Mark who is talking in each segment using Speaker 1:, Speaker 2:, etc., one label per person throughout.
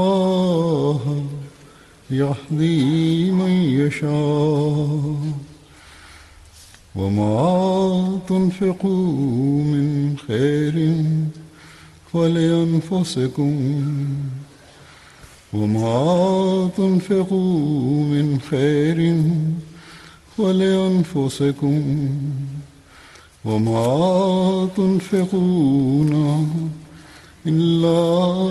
Speaker 1: الله يهدي من يشاء. وما تنفقوا من خير فلأنفسكم وما تنفقوا من خير فلأنفسكم وما تنفقون إلا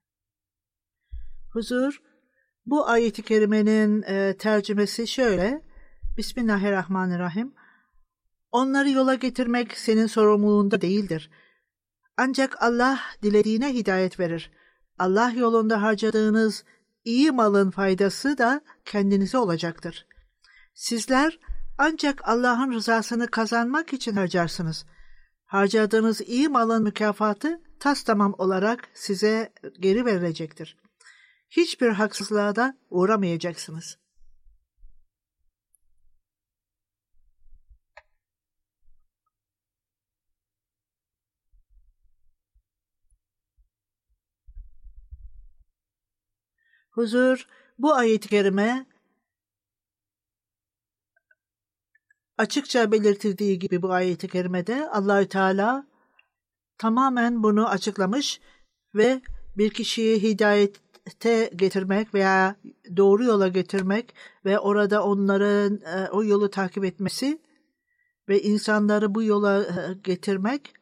Speaker 2: Huzur, bu ayeti kerimenin e, tercümesi şöyle. Bismillahirrahmanirrahim. Onları yola getirmek senin sorumluluğunda değildir. Ancak Allah dilediğine hidayet verir. Allah yolunda harcadığınız iyi malın faydası da kendinize olacaktır. Sizler ancak Allah'ın rızasını kazanmak için harcarsınız. Harcadığınız iyi malın mükafatı tas tamam olarak size geri verilecektir. Hiçbir haksızlığa da uğramayacaksınız. Huzur, bu ayet-i kerime açıkça belirtildiği gibi bu ayet-i kerimede Allahü Teala tamamen bunu açıklamış ve bir kişiyi hidayete getirmek veya doğru yola getirmek ve orada onların e, o yolu takip etmesi ve insanları bu yola e, getirmek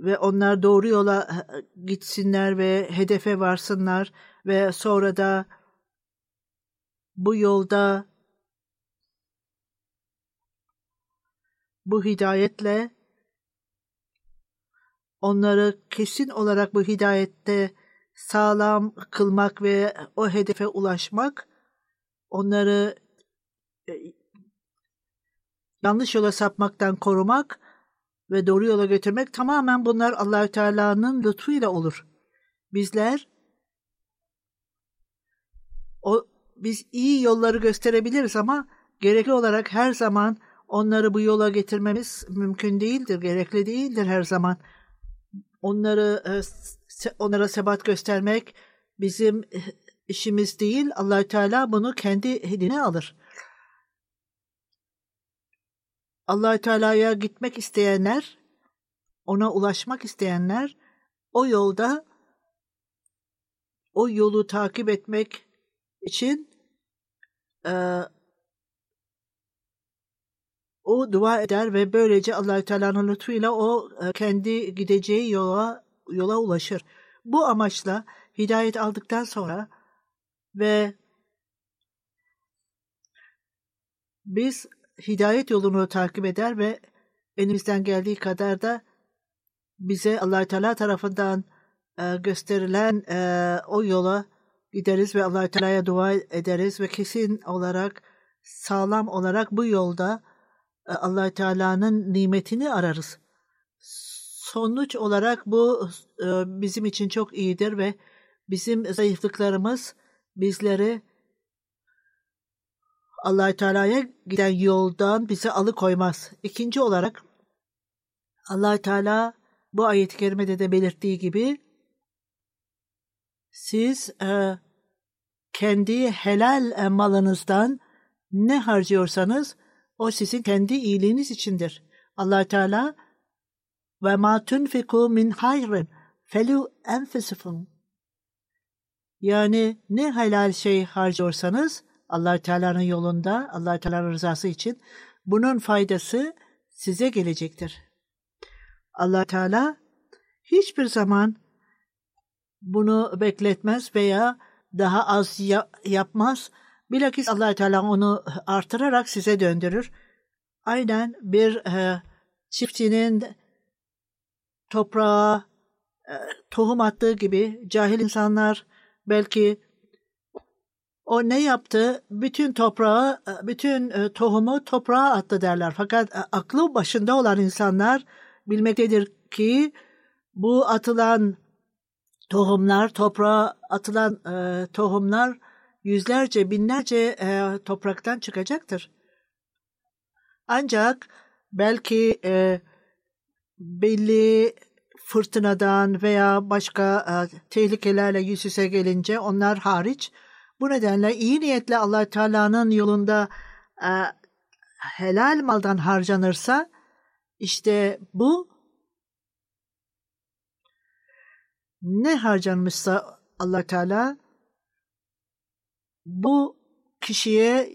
Speaker 2: ve onlar doğru yola e, gitsinler ve hedefe varsınlar ve sonra da bu yolda bu hidayetle onları kesin olarak bu hidayette sağlam kılmak ve o hedefe ulaşmak, onları e, yanlış yola sapmaktan korumak ve doğru yola götürmek tamamen bunlar Allahü Teala'nın lütfuyla olur. Bizler o biz iyi yolları gösterebiliriz ama gerekli olarak her zaman onları bu yola getirmemiz mümkün değildir, gerekli değildir her zaman. Onları e, onlara sebat göstermek bizim işimiz değil. Allahü Teala bunu kendi eline alır. Allahü Teala'ya gitmek isteyenler, ona ulaşmak isteyenler o yolda o yolu takip etmek için e, o dua eder ve böylece Allahü Teala'nın lütfuyla o e, kendi gideceği yola yola ulaşır. Bu amaçla hidayet aldıktan sonra ve biz hidayet yolunu takip eder ve elimizden geldiği kadar da bize allah Teala tarafından e, gösterilen e, o yola gideriz ve allah Teala'ya dua ederiz ve kesin olarak sağlam olarak bu yolda allah Teala'nın nimetini ararız. Sonuç olarak bu e, bizim için çok iyidir ve bizim zayıflıklarımız bizleri allah Teala'ya giden yoldan bizi alıkoymaz. İkinci olarak allah Teala bu ayet-i kerimede de belirttiği gibi siz e, kendi helal malınızdan ne harcıyorsanız o sizin kendi iyiliğiniz içindir. allah Teala ve ma tunfiku min hayrin felu enfusukum yani ne helal şey harcıyorsanız allah Teala'nın yolunda, allah Teala'nın rızası için bunun faydası size gelecektir. allah Teala hiçbir zaman bunu bekletmez veya daha az ya- yapmaz. Bilakis allah Teala onu artırarak size döndürür. Aynen bir e, çiftçinin toprağa e, tohum attığı gibi cahil insanlar belki o ne yaptı? Bütün toprağı, bütün e, tohumu toprağa attı derler. Fakat e, aklı başında olan insanlar bilmektedir ki bu atılan tohumlar, toprağa atılan e, tohumlar yüzlerce, binlerce e, topraktan çıkacaktır. Ancak belki e, belli fırtınadan veya başka e, tehlikelerle yüz yüze gelince onlar hariç bu nedenle iyi niyetle allah Teala'nın yolunda e, helal maldan harcanırsa işte bu ne harcanmışsa allah Teala bu kişiye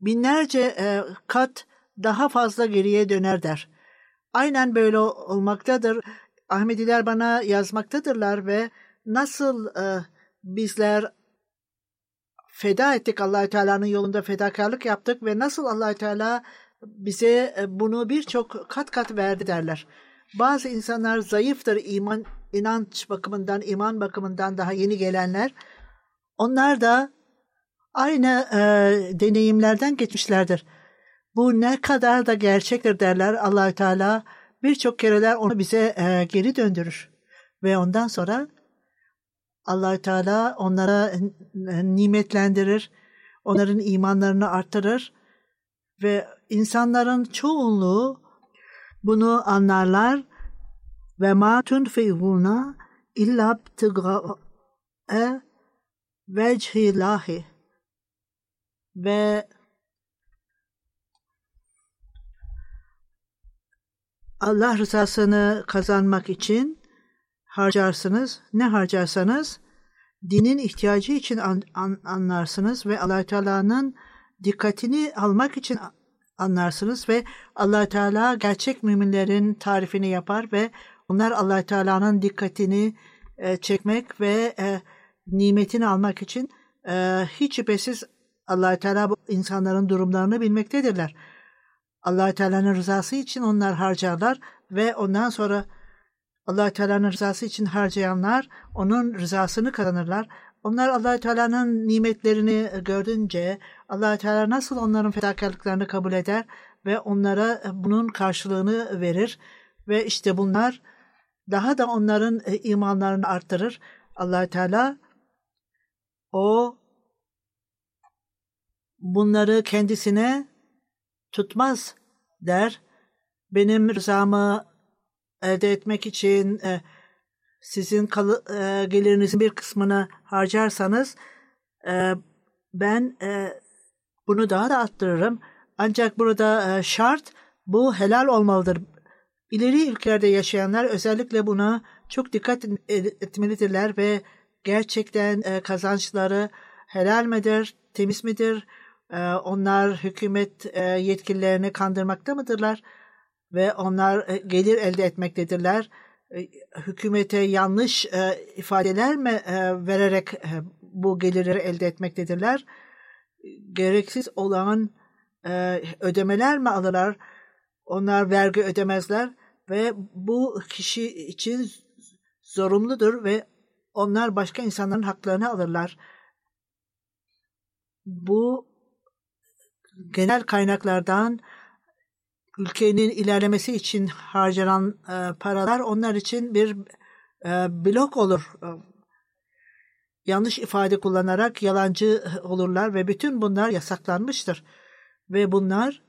Speaker 2: binlerce e, kat daha fazla geriye döner der. Aynen böyle olmaktadır. Ahmediler bana yazmaktadırlar ve nasıl e, bizler feda ettik allah Teala'nın yolunda fedakarlık yaptık ve nasıl allah Teala bize e, bunu birçok kat kat verdi derler. Bazı insanlar zayıftır iman inanç bakımından, iman bakımından daha yeni gelenler. Onlar da aynı e, deneyimlerden geçmişlerdir. Bu ne kadar da gerçektir derler allah Teala birçok kereler onu bize e, geri döndürür. Ve ondan sonra allah Teala onlara nimetlendirir, onların imanlarını artırır ve insanların çoğunluğu bunu anlarlar ve ma tunfihuna illa btigae vecihillahi ve Allah rızasını kazanmak için harcarsınız. Ne harcarsanız dinin ihtiyacı için an, an, anlarsınız ve allah Teala'nın dikkatini almak için anlarsınız ve allah Teala gerçek müminlerin tarifini yapar ve onlar allah Teala'nın dikkatini e, çekmek ve e, nimetini almak için e, hiç şüphesiz allah Teala bu insanların durumlarını bilmektedirler allah Teala'nın rızası için onlar harcarlar ve ondan sonra allah Teala'nın rızası için harcayanlar onun rızasını kazanırlar. Onlar allah Teala'nın nimetlerini gördünce allah Teala nasıl onların fedakarlıklarını kabul eder ve onlara bunun karşılığını verir ve işte bunlar daha da onların imanlarını arttırır. allah Teala o bunları kendisine tutmaz der. Benim rızamı elde etmek için e, sizin kalı, e, gelirinizin bir kısmını harcarsanız e, ben e, bunu daha da arttırırım. Ancak burada e, şart bu helal olmalıdır. İleri ülkelerde yaşayanlar özellikle buna çok dikkat etmelidirler ve gerçekten e, kazançları helal midir, temiz midir? E, onlar hükümet e, yetkililerini kandırmakta mıdırlar? Ve onlar e, gelir elde etmektedirler. E, hükümete yanlış ifadeler mi vererek bu gelirleri elde etmektedirler? Gereksiz olan ödemeler mi alırlar? Onlar vergi ödemezler ve bu kişi için zorunludur ve onlar başka insanların haklarını alırlar. Bu genel kaynaklardan ülkenin ilerlemesi için harcanan e, paralar onlar için bir e, blok olur. E, yanlış ifade kullanarak yalancı olurlar ve bütün bunlar yasaklanmıştır. Ve bunlar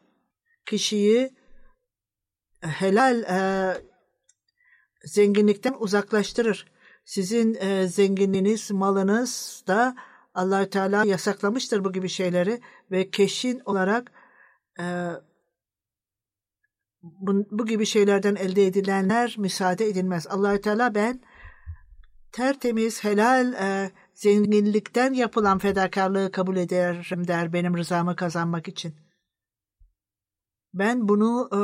Speaker 2: kişiyi helal e, zenginlikten uzaklaştırır. Sizin e, zenginliğiniz, malınız da allah Teala yasaklamıştır bu gibi şeyleri ve keşin olarak e, bu, bu gibi şeylerden elde edilenler müsaade edilmez. allah Teala ben tertemiz, helal e, zenginlikten yapılan fedakarlığı kabul ederim der benim rızamı kazanmak için. Ben bunu e,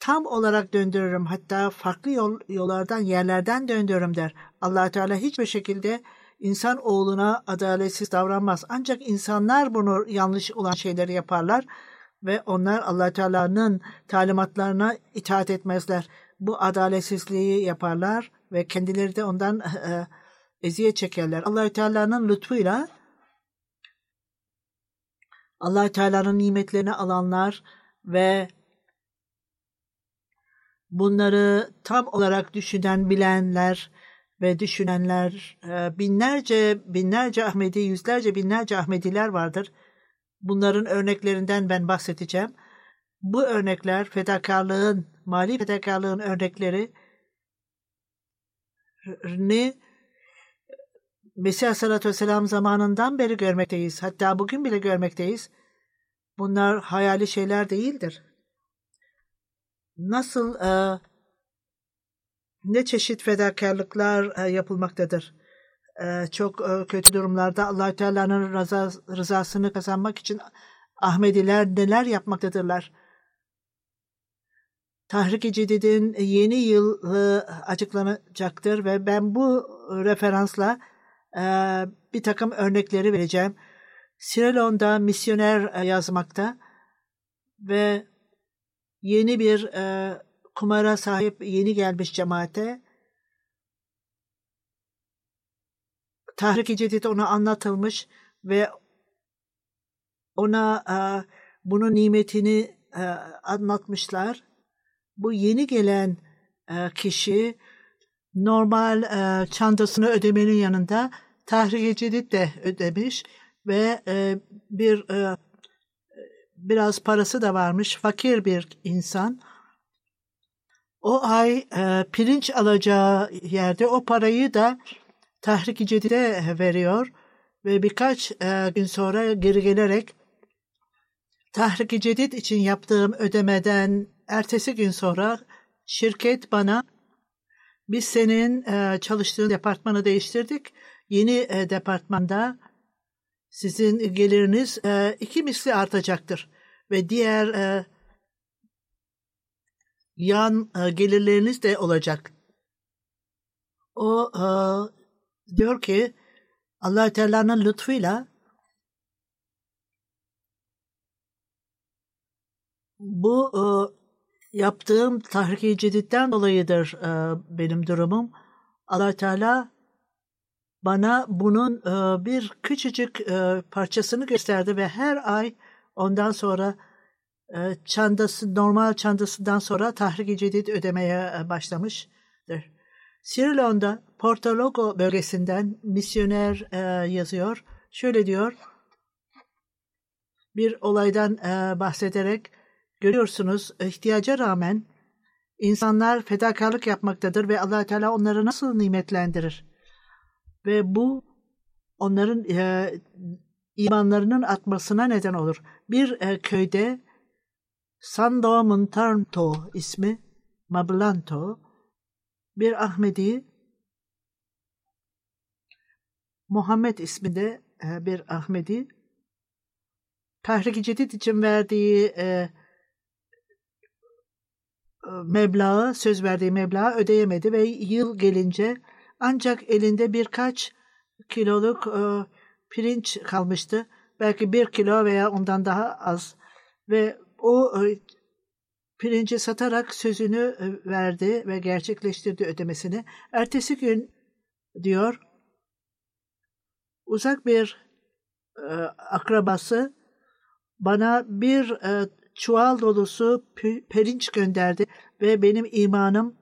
Speaker 2: tam olarak döndürürüm. Hatta farklı yol, yollardan, yerlerden döndürürüm der. allah Teala hiçbir şekilde insan oğluna adaletsiz davranmaz. Ancak insanlar bunu yanlış olan şeyleri yaparlar ve onlar allah Teala'nın talimatlarına itaat etmezler. Bu adaletsizliği yaparlar ve kendileri de ondan e, eziyet çekerler. allah Teala'nın lütfuyla allah Teala'nın nimetlerini alanlar ve bunları tam olarak düşünen, bilenler ve düşünenler, e, binlerce, binlerce Ahmedi, yüzlerce, binlerce Ahmediler vardır. Bunların örneklerinden ben bahsedeceğim. Bu örnekler fedakarlığın, mali fedakarlığın örnekleri ne Mesih Aleyhisselatü Vesselam zamanından beri görmekteyiz. Hatta bugün bile görmekteyiz. Bunlar hayali şeyler değildir nasıl e, ne çeşit fedakarlıklar e, yapılmaktadır. E, çok e, kötü durumlarda allah Teala'nın rıza, rızasını kazanmak için Ahmediler neler yapmaktadırlar. Tahrik-i Cedid'in yeni yılı açıklanacaktır ve ben bu referansla bir takım örnekleri vereceğim. Sierra misyoner yazmakta ve yeni bir e, kumara sahip yeni gelmiş cemaate Tahrik-i Cedid ona anlatılmış ve ona e, bunun nimetini e, anlatmışlar. Bu yeni gelen e, kişi normal e, çantasını ödemenin yanında Tahrik-i Cedid de ödemiş ve e, bir e, biraz parası da varmış, fakir bir insan. O ay e, pirinç alacağı yerde o parayı da Tahrik-i Cedid'e veriyor ve birkaç e, gün sonra geri gelerek Tahrik-i Cedid için yaptığım ödemeden ertesi gün sonra şirket bana biz senin e, çalıştığın departmanı değiştirdik. Yeni e, departmanda sizin geliriniz e, iki misli artacaktır ve diğer e, yan e, gelirleriniz de olacak. O e, diyor ki allah Teala'nın lütfuyla bu e, yaptığım tahrik-i ceditten dolayıdır e, benim durumum. allah Teala bana bunun e, bir küçücük e, parçasını gösterdi ve her ay ondan sonra çandası normal çandasından sonra tahrik-i cedid ödemeye e, başlamıştır. Sierra Leone'da Portologo bölgesinden misyoner e, yazıyor. Şöyle diyor. Bir olaydan e, bahsederek görüyorsunuz ihtiyaca rağmen İnsanlar fedakarlık yapmaktadır ve allah Teala onları nasıl nimetlendirir? Ve bu onların e, imanlarının artmasına neden olur. Bir e, köyde Sando Montanto ismi Mablanto bir Ahmedi Muhammed isminde e, bir Ahmedi Tahrik-i Cedid için verdiği e, meblağı, söz verdiği meblağı ödeyemedi ve yıl gelince ancak elinde birkaç kiloluk e, pirinç kalmıştı. Belki bir kilo veya ondan daha az. Ve o e, pirinci satarak sözünü e, verdi ve gerçekleştirdi ödemesini. Ertesi gün diyor uzak bir e, akrabası bana bir e, çuval dolusu pirinç gönderdi ve benim imanım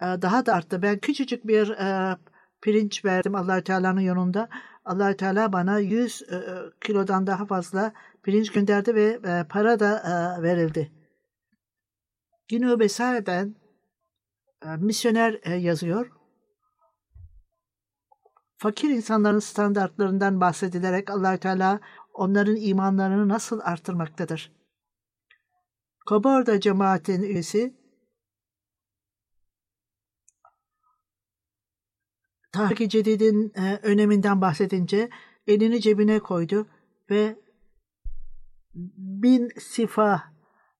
Speaker 2: e, daha da arttı. Ben küçücük bir e, pirinç verdim allah Teala'nın yolunda. allah Teala bana 100 e, kilodan daha fazla pirinç gönderdi ve e, para da e, verildi. Günü Besaire'den e, misyoner e, yazıyor. Fakir insanların standartlarından bahsedilerek allah Teala onların imanlarını nasıl artırmaktadır? Koborda cemaatin üyesi Tahrik-i Cedid'in e, öneminden bahsedince elini cebine koydu ve bin sifa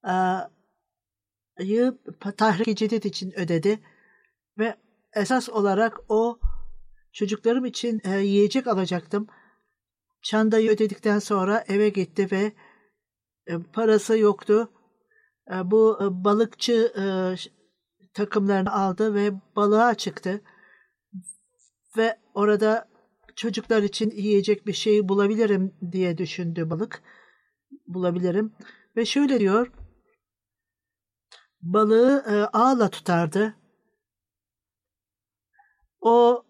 Speaker 2: e, yı Tahrik-i Cedid için ödedi ve esas olarak o çocuklarım için e, yiyecek alacaktım. Çandayı ödedikten sonra eve gitti ve e, parası yoktu. E, bu e, balıkçı e, takımlarını aldı ve balığa çıktı. Ve orada çocuklar için yiyecek bir şey bulabilirim diye düşündü balık. Bulabilirim. Ve şöyle diyor. Balığı e, ağla tutardı. O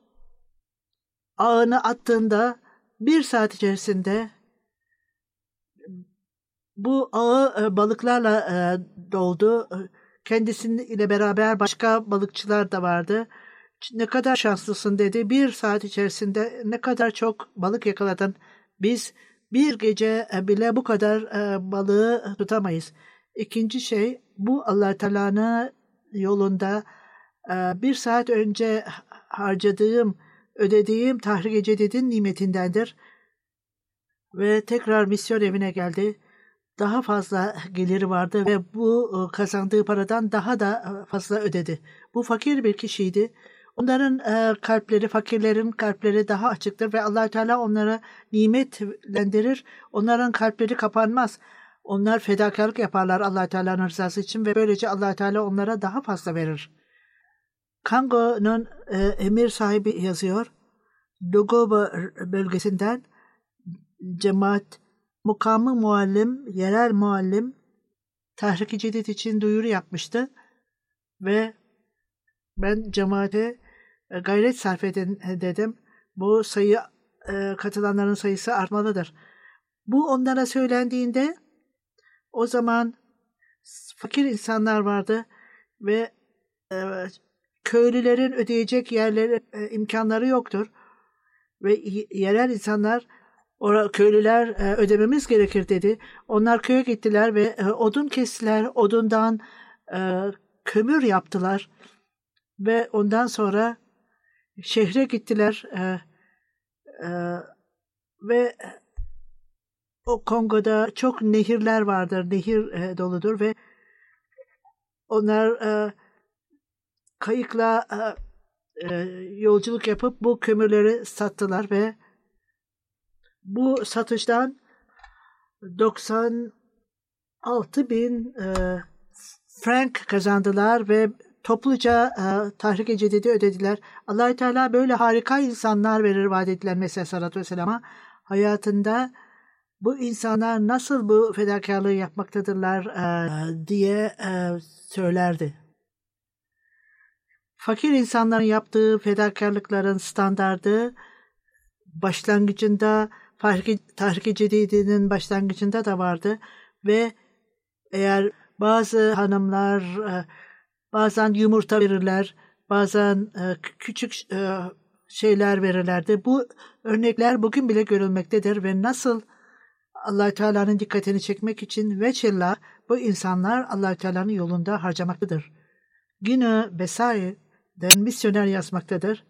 Speaker 2: ağını attığında bir saat içerisinde bu ağı e, balıklarla e, doldu. Kendisinin ile beraber başka balıkçılar da vardı. Ne kadar şanslısın dedi. Bir saat içerisinde ne kadar çok balık yakaladın. Biz bir gece e, bile bu kadar balığı tutamayız. İkinci şey bu allah Teala'nın yolunda bir saat önce harcadığım, ödediğim tahrik cedidin nimetindendir. Ve tekrar misyon evine geldi. Daha fazla geliri vardı ve bu kazandığı paradan daha da fazla ödedi. Bu fakir bir kişiydi. Onların e, kalpleri, fakirlerin kalpleri daha açıktır ve allah Teala onlara nimetlendirir. Onların kalpleri kapanmaz. Onlar fedakarlık yaparlar allah Teala'nın rızası için ve böylece allah Teala onlara daha fazla verir. Kango'nun e, emir sahibi yazıyor. Dogoba bölgesinden cemaat, mukamı muallim, yerel muallim tahrik-i için duyuru yapmıştı ve ben cemaate gayret sarf edin e, dedim. Bu sayı e, katılanların sayısı artmalıdır. Bu onlara söylendiğinde o zaman fakir insanlar vardı ve e, köylülerin ödeyecek yerleri e, imkanları yoktur ve yerel insanlar köylüler e, ödememiz gerekir dedi. Onlar köye gittiler ve e, odun kestiler. Odundan e, kömür yaptılar. Ve ondan sonra şehre gittiler. E, e, ve o Kongo'da çok nehirler vardır. Nehir e, doludur ve onlar e, kayıkla e, e, yolculuk yapıp bu kömürleri sattılar ve bu satıştan 96 bin e, frank kazandılar ve topluca e, tahrik-i cedidi ödediler. allah Teala böyle harika insanlar verir vaat edilen Mesih Sallallahu Vesselam'a. Hayatında bu insanlar nasıl bu fedakarlığı yapmaktadırlar e, diye e, söylerdi. Fakir insanların yaptığı fedakarlıkların standardı başlangıcında Tahrik-i Cedidi'nin başlangıcında da vardı ve eğer bazı hanımlar e, Bazen yumurta verirler, bazen e, küçük e, şeyler verirlerdi. Bu örnekler bugün bile görülmektedir ve nasıl allah Teala'nın dikkatini çekmek için veçillah bu insanlar allah Teala'nın yolunda harcamaktadır. Yine Besai'den misyoner yazmaktadır.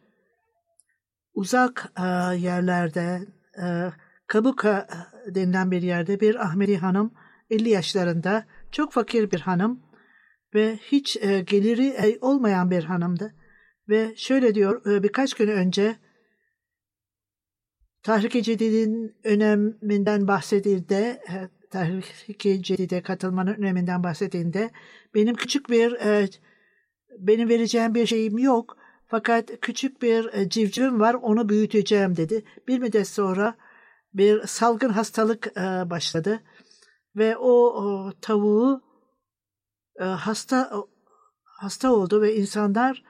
Speaker 2: Uzak e, yerlerde, e, Kabuka denilen bir yerde bir Ahmedi hanım 50 yaşlarında çok fakir bir hanım ve hiç e, geliri e, olmayan bir hanımdı. Ve şöyle diyor e, birkaç gün önce Tahrik-i Cedid'in öneminden bahsedildiğinde e, Tahrik-i Cedid'e katılmanın öneminden bahsedildiğinde benim küçük bir e, benim vereceğim bir şeyim yok fakat küçük bir e, civcivim var onu büyüteceğim dedi. Bir müddet sonra bir salgın hastalık e, başladı ve o, tavuğu hasta hasta oldu ve insanlar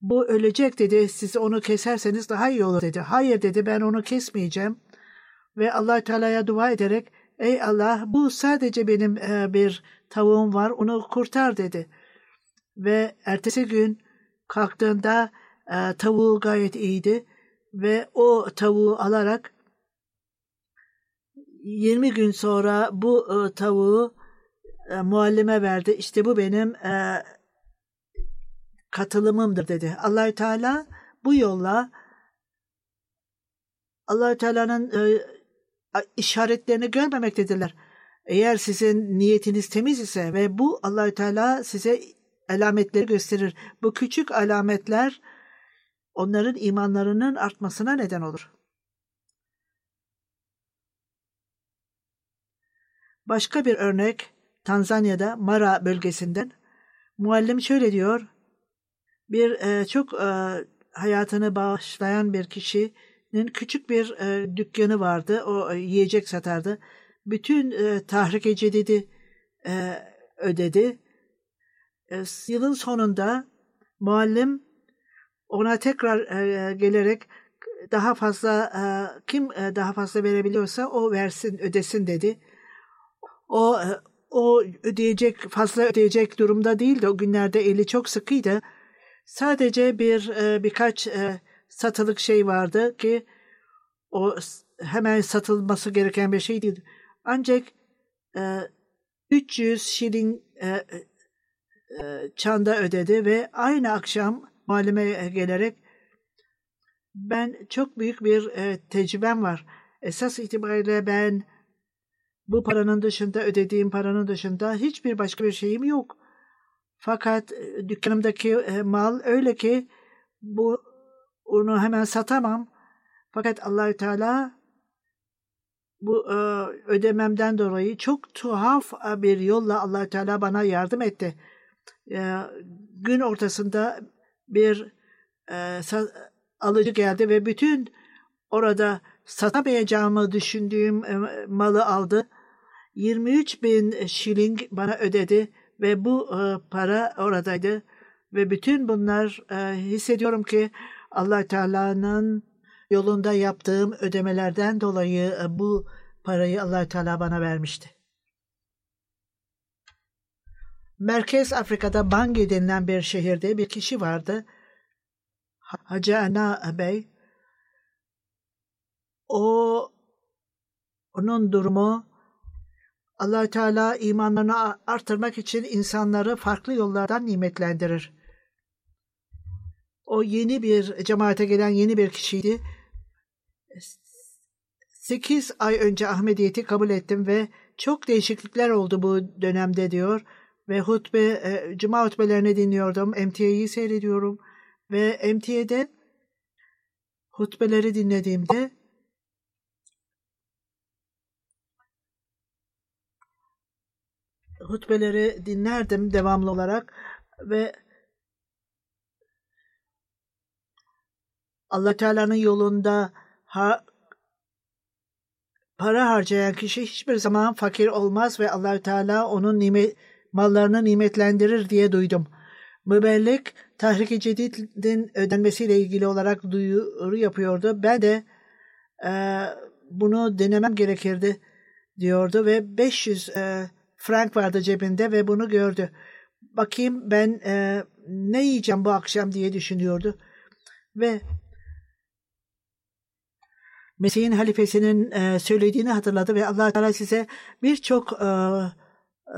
Speaker 2: bu ölecek dedi siz onu keserseniz daha iyi olur dedi. Hayır dedi ben onu kesmeyeceğim ve allah Teala'ya dua ederek ey Allah bu sadece benim e, bir tavuğum var onu kurtar dedi. Ve ertesi gün kalktığında e, tavuğu gayet iyiydi ve o tavuğu alarak 20 gün sonra bu e, tavuğu e, muallime verdi. İşte bu benim e, katılımımdır dedi. Allahü Teala bu yolla Allahü Teala'nın e, işaretlerini görmemektedirler. Eğer sizin niyetiniz temiz ise ve bu Allahü Teala size alametleri gösterir. Bu küçük alametler onların imanlarının artmasına neden olur. Başka bir örnek Tanzanya'da Mara bölgesinden muallim şöyle diyor. Bir e, çok e, hayatını bağışlayan bir kişinin küçük bir e, dükkanı vardı. O e, yiyecek satardı. Bütün e, tahrik cedidi e, ödedi. E, yılın sonunda muallim ona tekrar e, gelerek daha fazla e, kim e, daha fazla verebiliyorsa o versin ödesin dedi. O e, o ödeyecek fazla ödeyecek durumda değildi. O günlerde eli çok sıkıydı. Sadece bir e, birkaç e, satılık şey vardı ki o hemen satılması gereken bir şey değil. Ancak 300 şilin çanda ödedi ve aynı akşam malime gelerek ben çok büyük bir tecrübem var. Esas itibariyle ben bu paranın dışında ödediğim paranın dışında hiçbir başka bir şeyim yok. Fakat e, dükkanımdaki e, mal öyle ki bu onu hemen satamam. Fakat Allahü Teala bu e, ödememden dolayı çok tuhaf bir yolla Allahü Teala bana yardım etti. Gün ortasında bir alıcı geldi ve bütün orada satamayacağımı düşündüğüm malı aldı 23 bin şiling bana ödedi ve bu e, para oradaydı ve bütün bunlar e, hissediyorum ki Allah Teala'nın yolunda yaptığım ödemelerden dolayı e, bu parayı Allah Teala bana vermişti. Merkez Afrika'da Bangui denilen bir şehirde bir kişi vardı. Hacı Ana Bey. O onun durumu allah Teala imanlarını artırmak için insanları farklı yollardan nimetlendirir. O yeni bir cemaate gelen yeni bir kişiydi. Sekiz ay önce Ahmediyeti kabul ettim ve çok değişiklikler oldu bu dönemde diyor. Ve hutbe, e, cuma hutbelerini dinliyordum. MTA'yı seyrediyorum. Ve MTA'de hutbeleri dinlediğimde hutbeleri dinlerdim devamlı olarak ve Allah Teala'nın yolunda ha, para harcayan kişi hiçbir zaman fakir olmaz ve Allah Teala onun nimet mallarını nimetlendirir diye duydum. Mübellik tahrik-i cedidin ödenmesiyle ilgili olarak duyuru yapıyordu. Ben de e, bunu denemem gerekirdi diyordu ve 500 e, frank vardı cebinde ve bunu gördü. bakayım ben e, ne yiyeceğim bu akşam diye düşünüyordu. Ve Mesih'in halifesinin e, söylediğini hatırladı ve allah Teala size birçok e,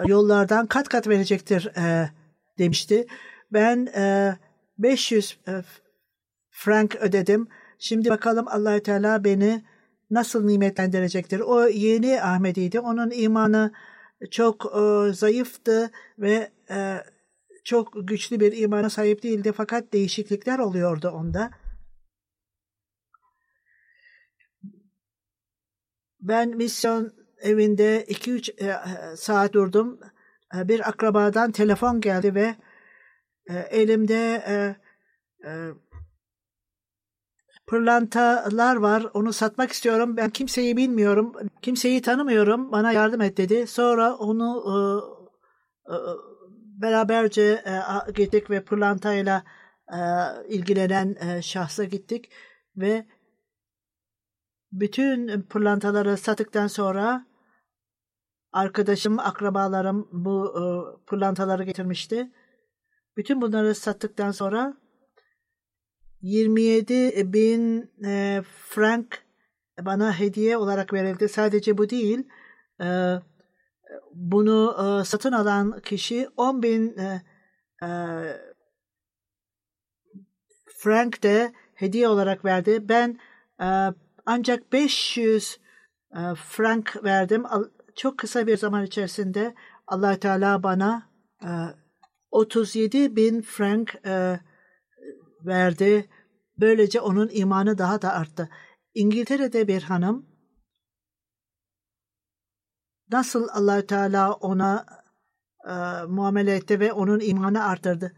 Speaker 2: yollardan kat kat verecektir e, demişti. Ben e, 500 e, frank ödedim. Şimdi bakalım allah Teala beni nasıl nimetlendirecektir. O yeni Ahmedi'ydi. Onun imanı çok e, zayıftı ve e, çok güçlü bir imana sahip değildi. Fakat değişiklikler oluyordu onda. Ben misyon evinde 2-3 e, saat durdum. E, bir akrabadan telefon geldi ve e, elimde e, e, pırlantalar var. Onu satmak istiyorum. Ben kimseyi bilmiyorum. Kimseyi tanımıyorum. Bana yardım et dedi. Sonra onu e, e, beraberce e, gittik ve pırlantayla e, ilgilenen e, şahsa gittik ve bütün pırlantaları sattıktan sonra arkadaşım, akrabalarım bu e, pırlantaları getirmişti. Bütün bunları sattıktan sonra 27 bin e, frank bana hediye olarak verildi. Sadece bu değil. E, bunu e, satın alan kişi 10 bin e, e, frank de hediye olarak verdi. Ben e, ancak 500 e, frank verdim. Çok kısa bir zaman içerisinde allah Teala bana e, 37 bin frank e, verdi. Böylece onun imanı daha da arttı. İngiltere'de bir hanım nasıl allah Teala ona e, muamele etti ve onun imanı arttırdı.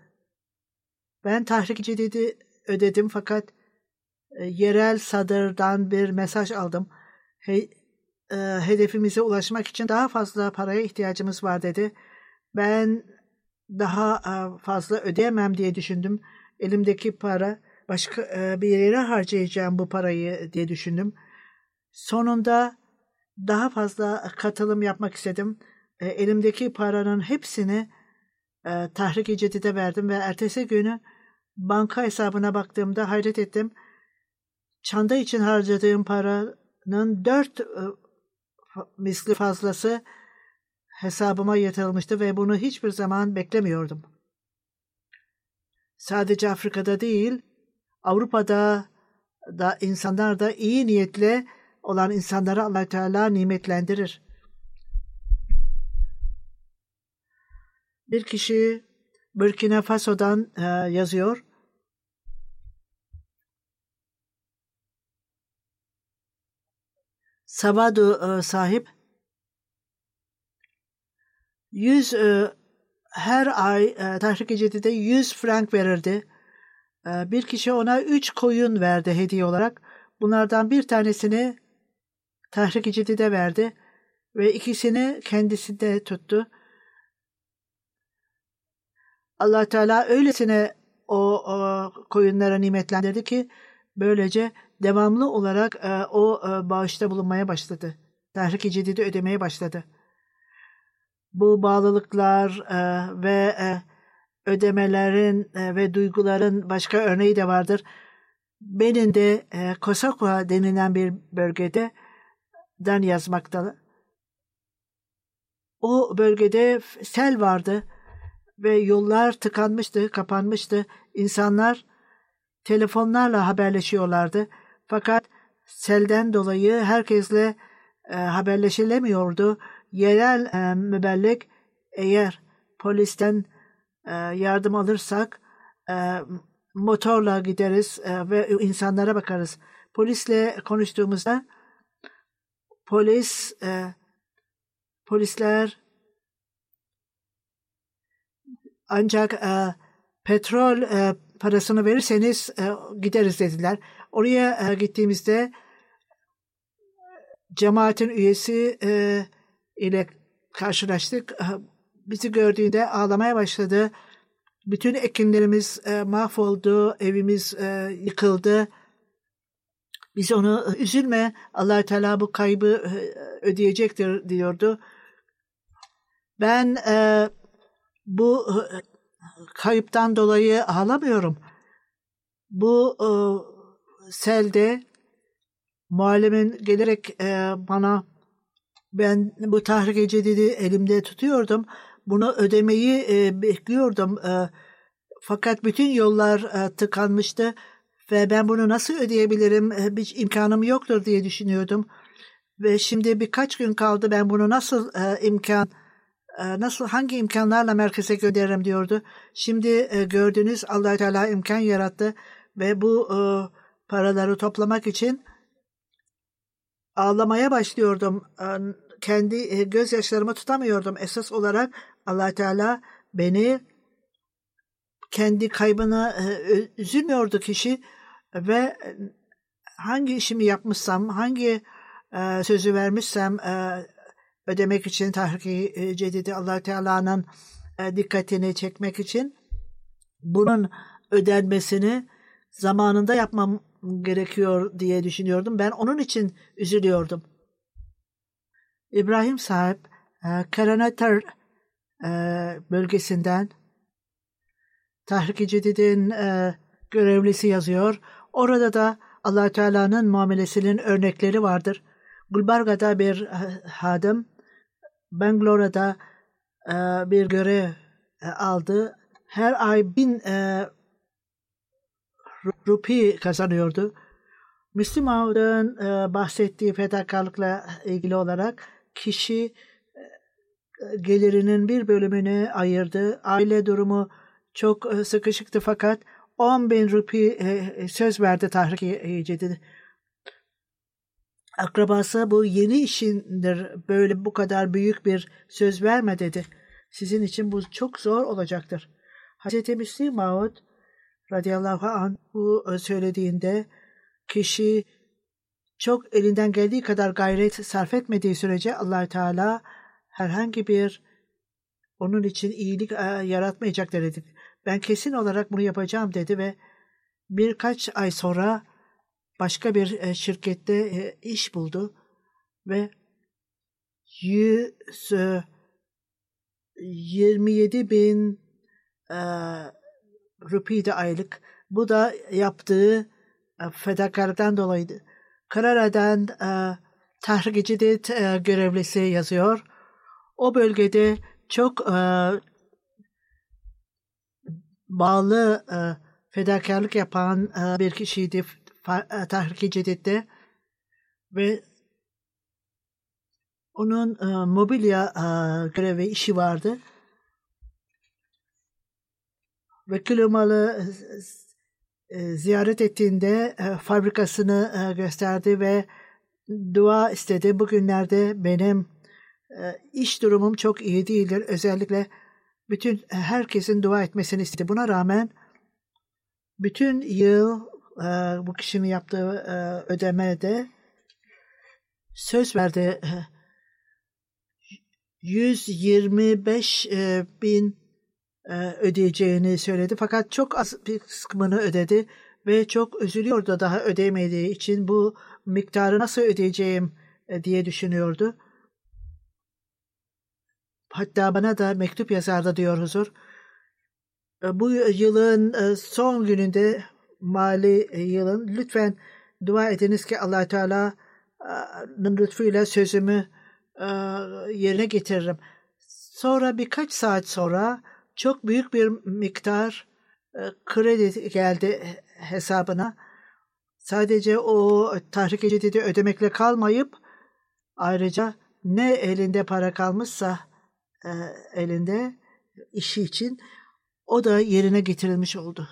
Speaker 2: Ben tahrik cedidi ödedim fakat e, yerel sadırdan bir mesaj aldım. He, e, hedefimize ulaşmak için daha fazla paraya ihtiyacımız var dedi. Ben daha e, fazla ödeyemem diye düşündüm. Elimdeki para başka e, bir yere harcayacağım bu parayı diye düşündüm. Sonunda daha fazla katılım yapmak istedim. E, elimdeki paranın hepsini e, tahrik cedide verdim ve ertesi günü banka hesabına baktığımda hayret ettim. Çanda için harcadığım paranın dört misli fazlası hesabıma yatırılmıştı ve bunu hiçbir zaman beklemiyordum. Sadece Afrika'da değil, Avrupa'da da insanlar da iyi niyetle olan insanları allah Teala nimetlendirir. Bir kişi Burkina Faso'dan e, yazıyor. Savadu e, sahip 100 e, her ay e, tahrik Cedid'e 100 frank verirdi. E, bir kişi ona 3 koyun verdi hediye olarak. Bunlardan bir tanesini tahrik Cedid'e verdi ve ikisini kendisi de tuttu. allah Teala öylesine o, o koyunlara nimetlendirdi ki böylece devamlı olarak e, o e, bağışta bulunmaya başladı. Tahrik-i Cedid'i ödemeye başladı. Bu bağlılıklar e, ve e, ödemelerin e, ve duyguların başka örneği de vardır. Benim de e, Kosakwa denilen bir bölgede den yazmakta. O bölgede sel vardı ve yollar tıkanmıştı, kapanmıştı. İnsanlar telefonlarla haberleşiyorlardı. Fakat selden dolayı herkesle e, haberleşilemiyordu. Yerel e, mübellik eğer polisten e, yardım alırsak e, motorla gideriz e, ve insanlara bakarız. Polisle konuştuğumuzda polis e, polisler ancak e, petrol e, parasını verirseniz e, gideriz dediler. Oraya e, gittiğimizde cemaatin üyesi e, ile karşılaştık. E, bizi gördüğünde ağlamaya başladı. Bütün ekinlerimiz e, mahvoldu, evimiz e, yıkıldı. Biz onu üzülme, allah Teala bu kaybı e, ödeyecektir diyordu. Ben e, bu kayıptan dolayı ağlamıyorum. Bu e, selde muallimin gelerek e, bana ben bu tahrik cedidi elimde tutuyordum. Bunu ödemeyi e, bekliyordum. E, fakat bütün yollar e, tıkanmıştı ve ben bunu nasıl ödeyebilirim? E, bir imkanım yoktur diye düşünüyordum. Ve şimdi birkaç gün kaldı ben bunu nasıl e, imkan e, nasıl hangi imkanlarla merkeze gönderirim diyordu. Şimdi e, gördüğünüz allah Teala imkan yarattı ve bu e, paraları toplamak için ağlamaya başlıyordum. E, kendi e, gözyaşlarımı tutamıyordum. Esas olarak allah Teala beni kendi kaybına e, üzülmüyordu kişi ve e, hangi işimi yapmışsam, hangi sözü vermişsem ödemek için tahrik e, cedidi allah Teala'nın dikkatini çekmek için bunun ödenmesini zamanında yapmam gerekiyor diye düşünüyordum. Ben onun için üzülüyordum. İbrahim sahip e, Karanetar e, bölgesinden Tahrik-i Cedid'in e, görevlisi yazıyor. Orada da allah Teala'nın muamelesinin örnekleri vardır. Gulbarga'da bir hadım, Bangalore'da bir görev aldı. Her ay bin rupi kazanıyordu. Müslüm Ağa'nın e, bahsettiği fedakarlıkla ilgili olarak kişi e, gelirinin bir bölümünü ayırdı. Aile durumu çok e, sıkışıktı fakat 10 bin rupi e, söz verdi tahrik cedid. Akrabası bu yeni işindir böyle bu kadar büyük bir söz verme dedi. Sizin için bu çok zor olacaktır. Hz. Müslim Maud radıyallahu anh bu söylediğinde kişi çok elinden geldiği kadar gayret sarf etmediği sürece allah Teala herhangi bir onun için iyilik e, yaratmayacaktır dedi. Ben kesin olarak bunu yapacağım dedi ve birkaç ay sonra başka bir e, şirkette e, iş buldu ve 127 bin rupiydi aylık. Bu da yaptığı fedakarlıktan dolayıydı. Karara'dan e, tahrik cidid e, görevlisi yazıyor. O bölgede çok e, bağlı e, fedakarlık yapan e, bir kişiydi e, tahrik cididde ve onun e, mobilya e, görevi işi vardı. Ve Kilomalı e, ziyaret ettiğinde e, fabrikasını e, gösterdi ve dua istedi. Bugünlerde benim iş durumum çok iyi değildir. Özellikle bütün herkesin dua etmesini istedi. Buna rağmen bütün yıl bu kişinin yaptığı ödemede söz verdi. 125 bin ödeyeceğini söyledi. Fakat çok az bir kısmını ödedi ve çok üzülüyordu daha ödemediği için bu miktarı nasıl ödeyeceğim e, diye düşünüyordu. Hatta bana da mektup yazardı diyor huzur. E, bu yılın son gününde mali yılın lütfen dua ediniz ki allah Teala'nın lütfuyla sözümü yerine getiririm. Sonra birkaç saat sonra çok büyük bir miktar e, kredi geldi hesabına. Sadece o tahrik edildiği ödemekle kalmayıp ayrıca ne elinde para kalmışsa e, elinde işi için o da yerine getirilmiş oldu.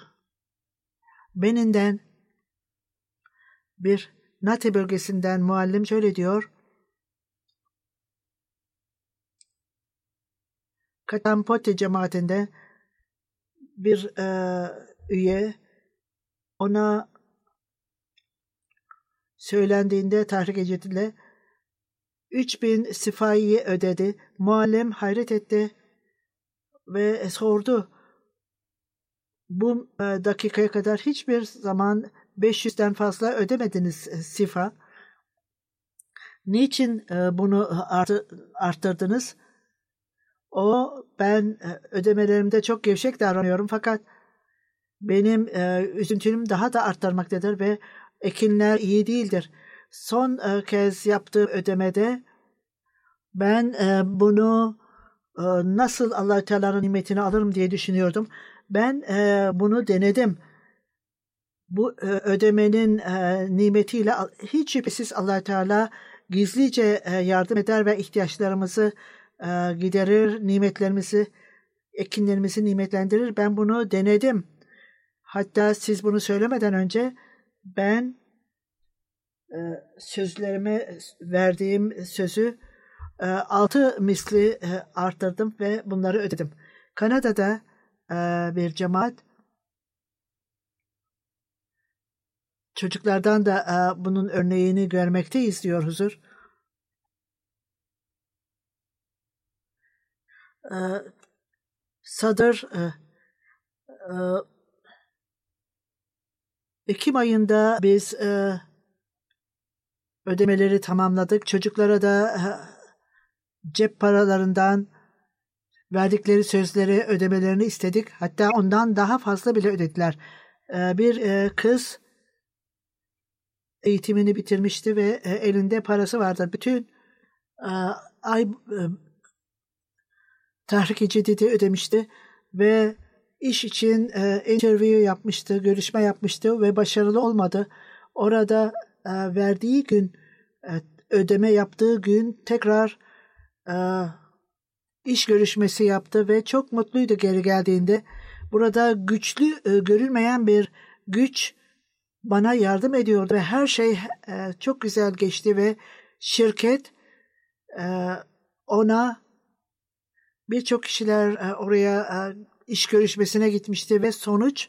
Speaker 2: Beninden bir Nate bölgesinden muallim şöyle diyor. Katampote cemaatinde bir e, üye ona söylendiğinde tahrik edildi. 3000 sifayı ödedi. Muallim hayret etti ve sordu. Bu e, dakikaya kadar hiçbir zaman 500'den fazla ödemediniz e, sifa. Niçin e, bunu arttırdınız? O ben e, ödemelerimde çok gevşek davranıyorum fakat benim e, üzüntümü daha da arttırmaktadır ve ekinler iyi değildir. Son e, kez yaptığım ödemede ben e, bunu e, nasıl allah Teala'nın nimetini alırım diye düşünüyordum. Ben e, bunu denedim. Bu e, ödemenin e, nimetiyle hiç şüphesiz allah Teala gizlice e, yardım eder ve ihtiyaçlarımızı giderir, nimetlerimizi, ekinlerimizi nimetlendirir. Ben bunu denedim. Hatta siz bunu söylemeden önce ben e, sözlerime verdiğim sözü e, altı misli e, arttırdım ve bunları ödedim. Kanada'da bir cemaat çocuklardan da bunun örneğini görmekteyiz diyor huzur. Sadır e, e, Ekim ayında biz e, ödemeleri tamamladık. Çocuklara da cep paralarından verdikleri sözleri ödemelerini istedik. Hatta ondan daha fazla bile ödediler. E, bir kız eğitimini bitirmişti ve elinde parası vardı. Bütün ay e, tahrik cedidi ödemişti ve iş için e, interview yapmıştı, görüşme yapmıştı ve başarılı olmadı. Orada e, verdiği gün, e, ödeme yaptığı gün tekrar e, iş görüşmesi yaptı ve çok mutluydu geri geldiğinde. Burada güçlü, e, görülmeyen bir güç bana yardım ediyordu ve her şey e, çok güzel geçti ve şirket e, ona birçok kişiler e, oraya e, iş görüşmesine gitmişti ve sonuç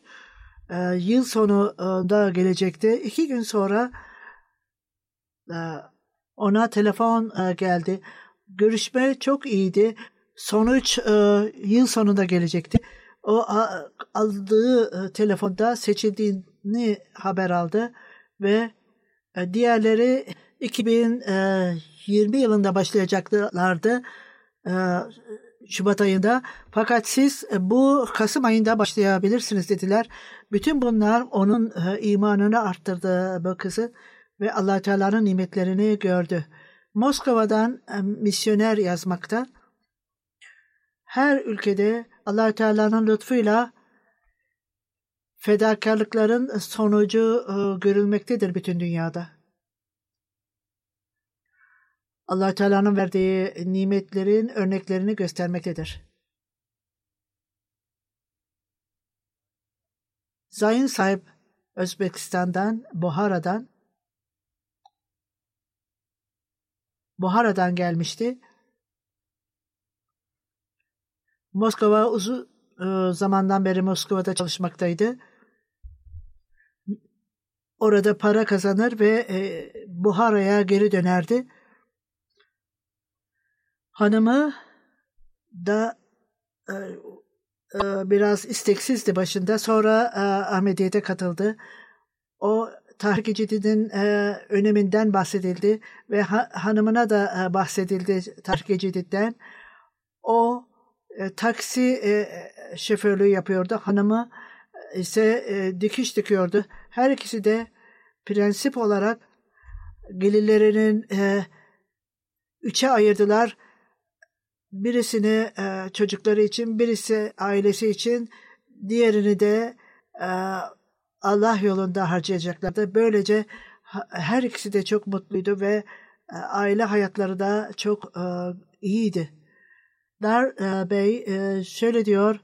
Speaker 2: e, yıl sonunda gelecekti. İki gün sonra ona telefon geldi. Görüşme çok iyiydi. Sonuç yıl sonunda gelecekti. O aldığı telefonda seçildiğini haber aldı ve diğerleri 2020 yılında başlayacaklardı. Şubat ayında fakat siz e, bu Kasım ayında başlayabilirsiniz dediler. Bütün bunlar onun e, imanını arttırdı bu kızı ve allah Teala'nın nimetlerini gördü. Moskova'dan e, misyoner yazmakta. Her ülkede allah Teala'nın lütfuyla fedakarlıkların sonucu görülmektedir bütün dünyada allah Teala'nın verdiği nimetlerin örneklerini göstermektedir. Zayin sahip Özbekistan'dan, Buhara'dan Buhara'dan gelmişti. Moskova uzun e, zamandan beri Moskova'da çalışmaktaydı. Orada para kazanır ve e, Buhara'ya geri dönerdi. Hanımı da e, e, biraz isteksizdi başında. Sonra e, Ahmediye'de katıldı. O tahrik Cedid'in e, öneminden bahsedildi ve ha, hanımına da e, bahsedildi tahrik Cedid'den. O e, taksi e, şoförlüğü yapıyordu. Hanımı ise e, dikiş dikiyordu. Her ikisi de prensip olarak gelirlerinin e, üçe ayırdılar birisini e, çocukları için, birisi ailesi için, diğerini de e, Allah yolunda harcayacaklardı. Böylece her ikisi de çok mutluydu ve e, aile hayatları da çok e, iyiydi. Dar e, Bey e, şöyle diyor,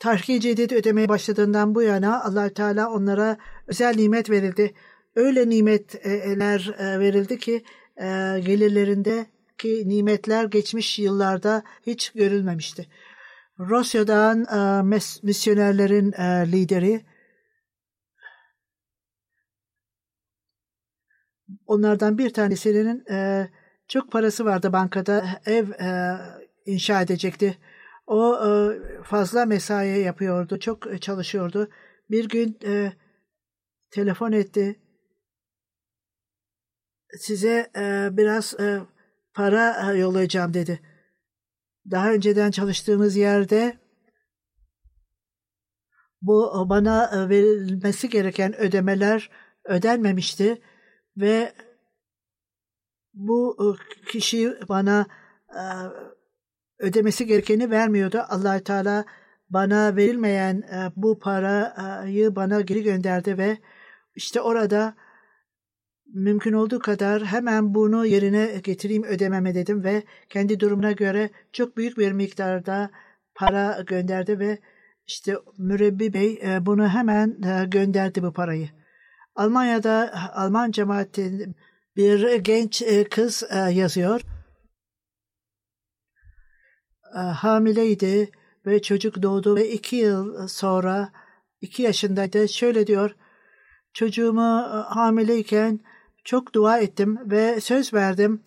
Speaker 2: Tahrik-i Cedid ödemeye başladığından bu yana allah Teala onlara özel nimet verildi. Öyle nimetler e, verildi ki e, gelirlerinde ki nimetler geçmiş yıllarda hiç görülmemişti. Rusya'dan e, misyonerlerin e, lideri onlardan bir tanesinin e, çok parası vardı bankada ev e, inşa edecekti. O e, fazla mesai yapıyordu, çok çalışıyordu. Bir gün e, telefon etti. Size e, biraz e, para e, yollayacağım dedi. Daha önceden çalıştığımız yerde bu bana e, verilmesi gereken ödemeler ödenmemişti ve bu e, kişi bana ödemesi gerekeni vermiyordu. allah Teala bana verilmeyen bu parayı bana geri gönderdi ve işte orada mümkün olduğu kadar hemen bunu yerine getireyim ödememe dedim ve kendi durumuna göre çok büyük bir miktarda para gönderdi ve işte mürebbi bey e, bunu hemen e, gönderdi bu parayı. Almanya'da Alman cemaatin bir genç e, kız yazıyor. Hamileydi ve çocuk doğdu ve iki yıl sonra iki yaşındaydı. Şöyle diyor, çocuğumu hamileyken çok dua ettim ve söz verdim.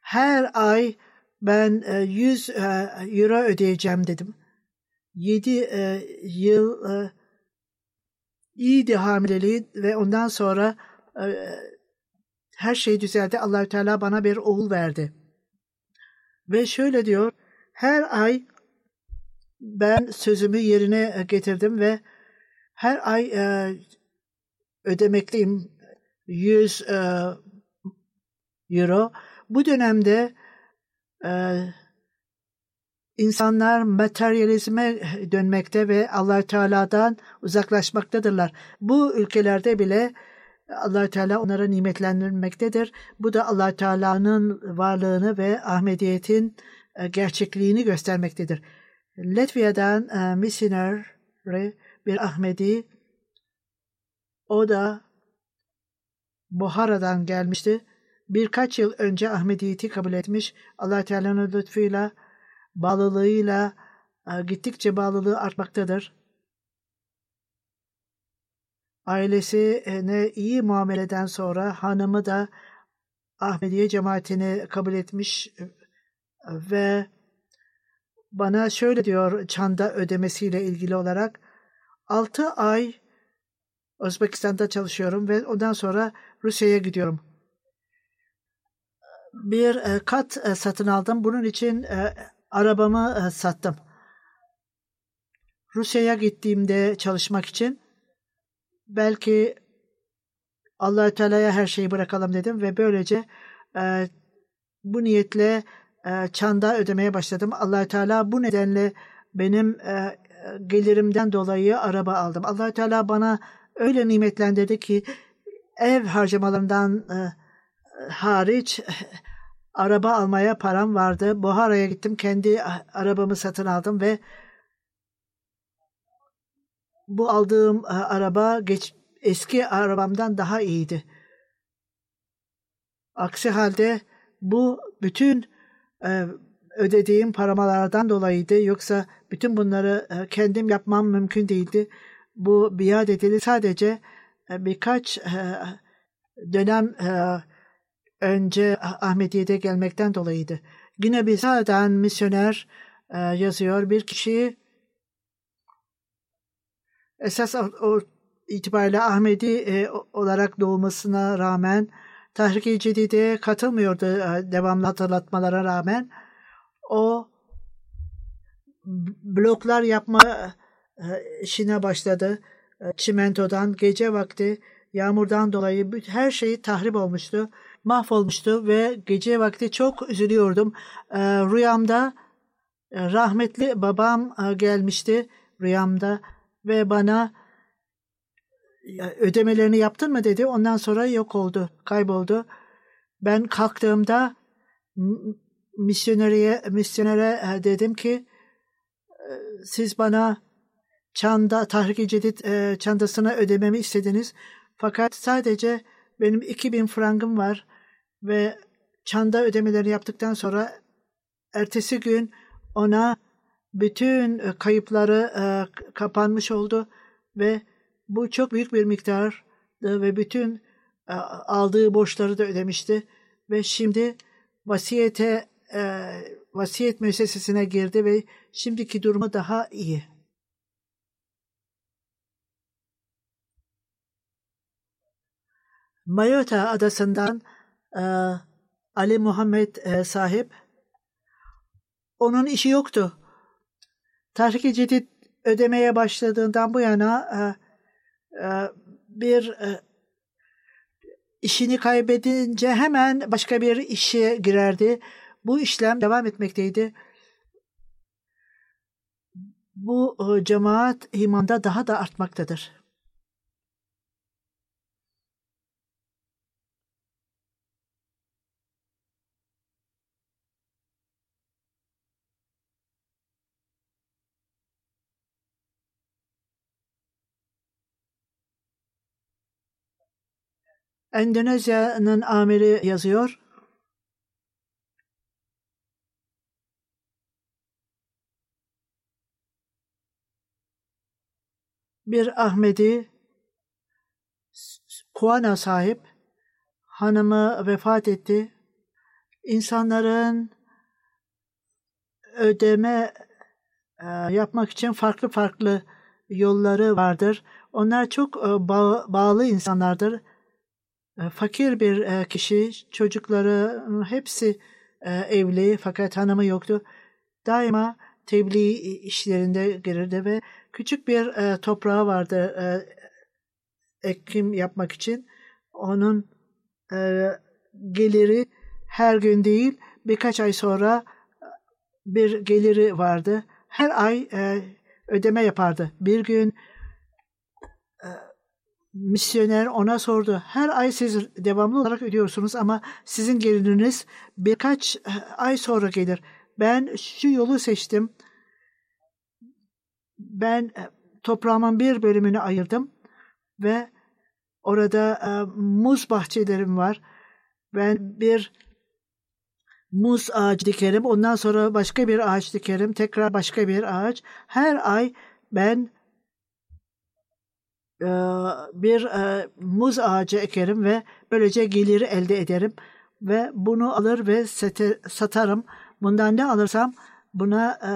Speaker 2: Her ay ben 100 e, e, euro ödeyeceğim dedim. 7 e, yıl iyiydi hamileliği ve ondan sonra her şey düzeldi. Allahü Teala bana bir oğul verdi. Ve şöyle diyor, her ay ben sözümü yerine getirdim ve her ay ödemekliyim 100 e, euro. Bu dönemde e, insanlar materyalizme dönmekte ve allah Teala'dan uzaklaşmaktadırlar. Bu ülkelerde bile allah Teala onlara nimetlendirmektedir. Bu da allah Teala'nın varlığını ve Ahmediyet'in e, gerçekliğini göstermektedir. Latvia'dan e, missionary bir Ahmedi o da Buhara'dan gelmişti. Birkaç yıl önce Ahmediyeti kabul etmiş. allah Teala'nın lütfuyla, bağlılığıyla e, gittikçe bağlılığı artmaktadır. Ailesine iyi muameleden sonra hanımı da Ahmediye cemaatini kabul etmiş e, ve bana şöyle diyor çanda ödemesiyle ilgili olarak 6 ay Özbekistan'da çalışıyorum ve ondan sonra Rusya'ya gidiyorum. Bir e, kat e, satın aldım. Bunun için e, arabamı sattım. Rusya'ya gittiğimde çalışmak için belki allah Teala'ya her şeyi bırakalım dedim ve böylece bu niyetle çanda ödemeye başladım. allah Teala bu nedenle benim gelirimden dolayı araba aldım. allah Teala bana öyle nimetlendirdi ki ev harcamalarından e, hariç araba almaya param vardı. Buhara'ya gittim. Kendi arabamı satın aldım ve bu aldığım e, araba geç, eski arabamdan daha iyiydi. Aksi halde bu bütün e, ödediğim paramalardan dolayıydı. Yoksa bütün bunları e, kendim yapmam mümkün değildi. Bu biat edildi. Sadece e, birkaç e, dönem e, önce Ahmediye'de gelmekten dolayıydı. Yine bir zaten misyoner yazıyor. Bir kişi esas itibariyle Ahmedi olarak doğmasına rağmen Tahrik-i Cedid'e katılmıyordu devamlı hatırlatmalara rağmen. O bloklar yapma işine başladı. Çimentodan gece vakti yağmurdan dolayı her şey tahrip olmuştu, mahvolmuştu ve gece vakti çok üzülüyordum. Rüyamda rahmetli babam gelmişti rüyamda ve bana ödemelerini yaptın mı dedi. Ondan sonra yok oldu, kayboldu. Ben kalktığımda misyonere, misyonere dedim ki siz bana çanda tahrik Cedid e, çandasına ödememi istediniz. Fakat sadece benim 2000 frangım var ve çanda ödemeleri yaptıktan sonra ertesi gün ona bütün e, kayıpları e, kapanmış oldu ve bu çok büyük bir miktar ve bütün e, aldığı borçları da ödemişti ve şimdi vasiyete e, vasiyet müessesesine girdi ve şimdiki durumu daha iyi. Mayota adasından e, Ali Muhammed e, sahip onun işi yoktu. Tahrik-i Cedid ödemeye başladığından bu yana e, e, bir e, işini kaybedince hemen başka bir işe girerdi. Bu işlem devam etmekteydi. Bu e, cemaat imanda daha da artmaktadır. Endonezya'nın amiri yazıyor. Bir Ahmedi Kuana sahip hanımı vefat etti. İnsanların ödeme e, yapmak için farklı farklı yolları vardır. Onlar çok e, bağlı insanlardır fakir bir e, kişi, çocukları ıı, hepsi e, evli fakat hanımı yoktu. Daima tebliğ işlerinde girirdi ve küçük bir toprağı vardı ekim yapmak için. Onun geliri her gün değil birkaç ay sonra bir geliri vardı. Her ay ödeme yapardı. Bir gün misyoner ona sordu. Her ay siz devamlı olarak ödüyorsunuz ama sizin geliriniz birkaç eh, ay sonra gelir. Ben şu yolu seçtim. Ben eh, toprağımın bir bölümünü ayırdım ve orada eh, muz bahçelerim var. Ben bir muz ağacı dikerim. Ondan sonra başka bir ağaç dikerim. Tekrar başka bir ağaç. Her ay ben bir e, muz ağacı ekerim ve böylece geliri elde ederim ve bunu alır ve satarım. Bundan ne alırsam buna e,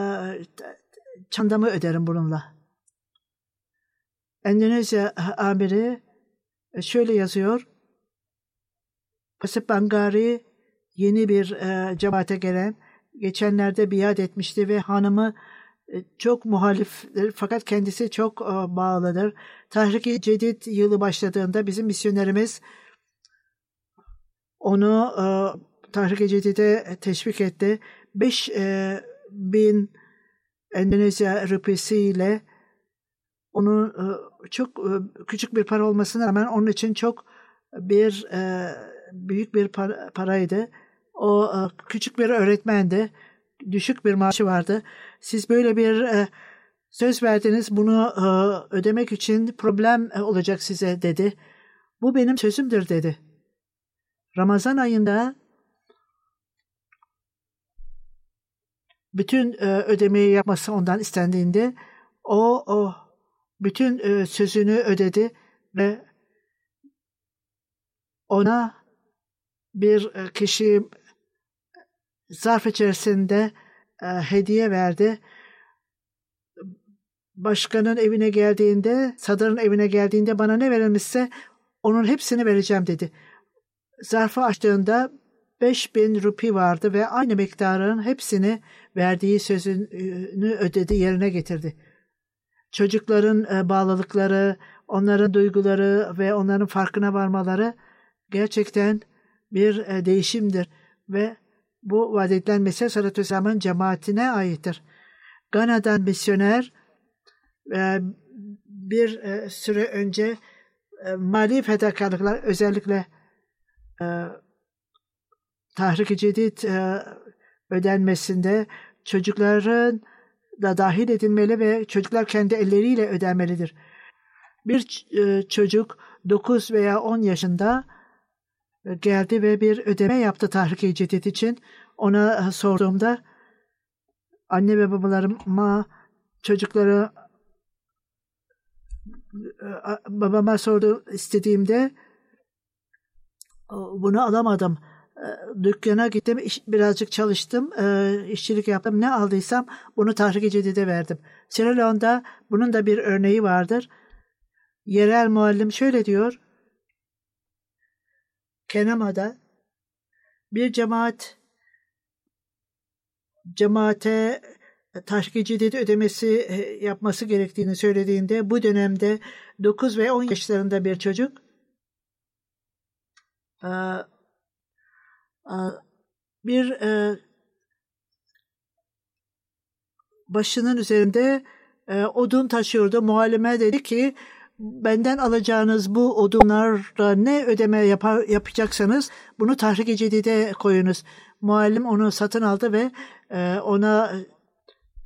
Speaker 2: çandamı öderim bununla. Endonezya amiri e, şöyle yazıyor. Pasip Bangari yeni bir cemaate gelen geçenlerde biat etmişti ve hanımı çok muhaliftir fakat kendisi çok bağlıdır. Tahrik-i Cedid yılı başladığında bizim misyonerimiz onu e, Tahrik-i Cedid'e teşvik etti. 5 bin Endonezya rupisiyle onun çok küçük bir para olmasına rağmen onun için çok bir büyük bir paraydı. O küçük bir öğretmendi düşük bir maaşı vardı. Siz böyle bir e, söz verdiniz bunu e, ödemek için problem e, olacak size dedi. Bu benim sözümdür dedi. Ramazan ayında bütün e, ödemeyi yapması ondan istendiğinde o, o bütün sözünü ödedi ve ona bir kişi zarf içerisinde hediye verdi. Başkanın evine geldiğinde, sadrın evine geldiğinde bana ne verilmişse onun hepsini vereceğim dedi. Zarfı açtığında 5000 rupi vardı ve aynı miktarın hepsini verdiği sözünü ödedi, yerine getirdi. Çocukların e, bağlılıkları, onların duyguları ve onların farkına varmaları gerçekten bir e, değişimdir ve bu vaat edilen Mesih Aleyhisselam'ın cemaatine aittir. Gana'dan misyoner bir süre önce mali fedakarlıklar özellikle tahrik-i cedid ödenmesinde çocukların da dahil edilmeli ve çocuklar kendi elleriyle ödenmelidir. Bir çocuk 9 veya 10 yaşında geldi ve bir ödeme yaptı Tahrik-i Cedid için. Ona sorduğumda anne ve babalarıma çocukları babama sordu istediğimde bunu alamadım. Dükkana gittim, birazcık çalıştım, işçilik yaptım. Ne aldıysam bunu Tahrik-i Cedid'e verdim. Sierra bunun da bir örneği vardır. Yerel muallim şöyle diyor. Kenama'da Bir cemaat cemaate tahrik cedid ödemesi e, yapması gerektiğini söylediğinde bu dönemde 9 ve 10 yaşlarında bir çocuk e, e, bir başının üzerinde odun taşıyordu. Muallime dedi ki benden alacağınız bu odunlarla ne ödeme yapar, yapacaksanız bunu tahrik cedide koyunuz. Muallim onu satın aldı ve ona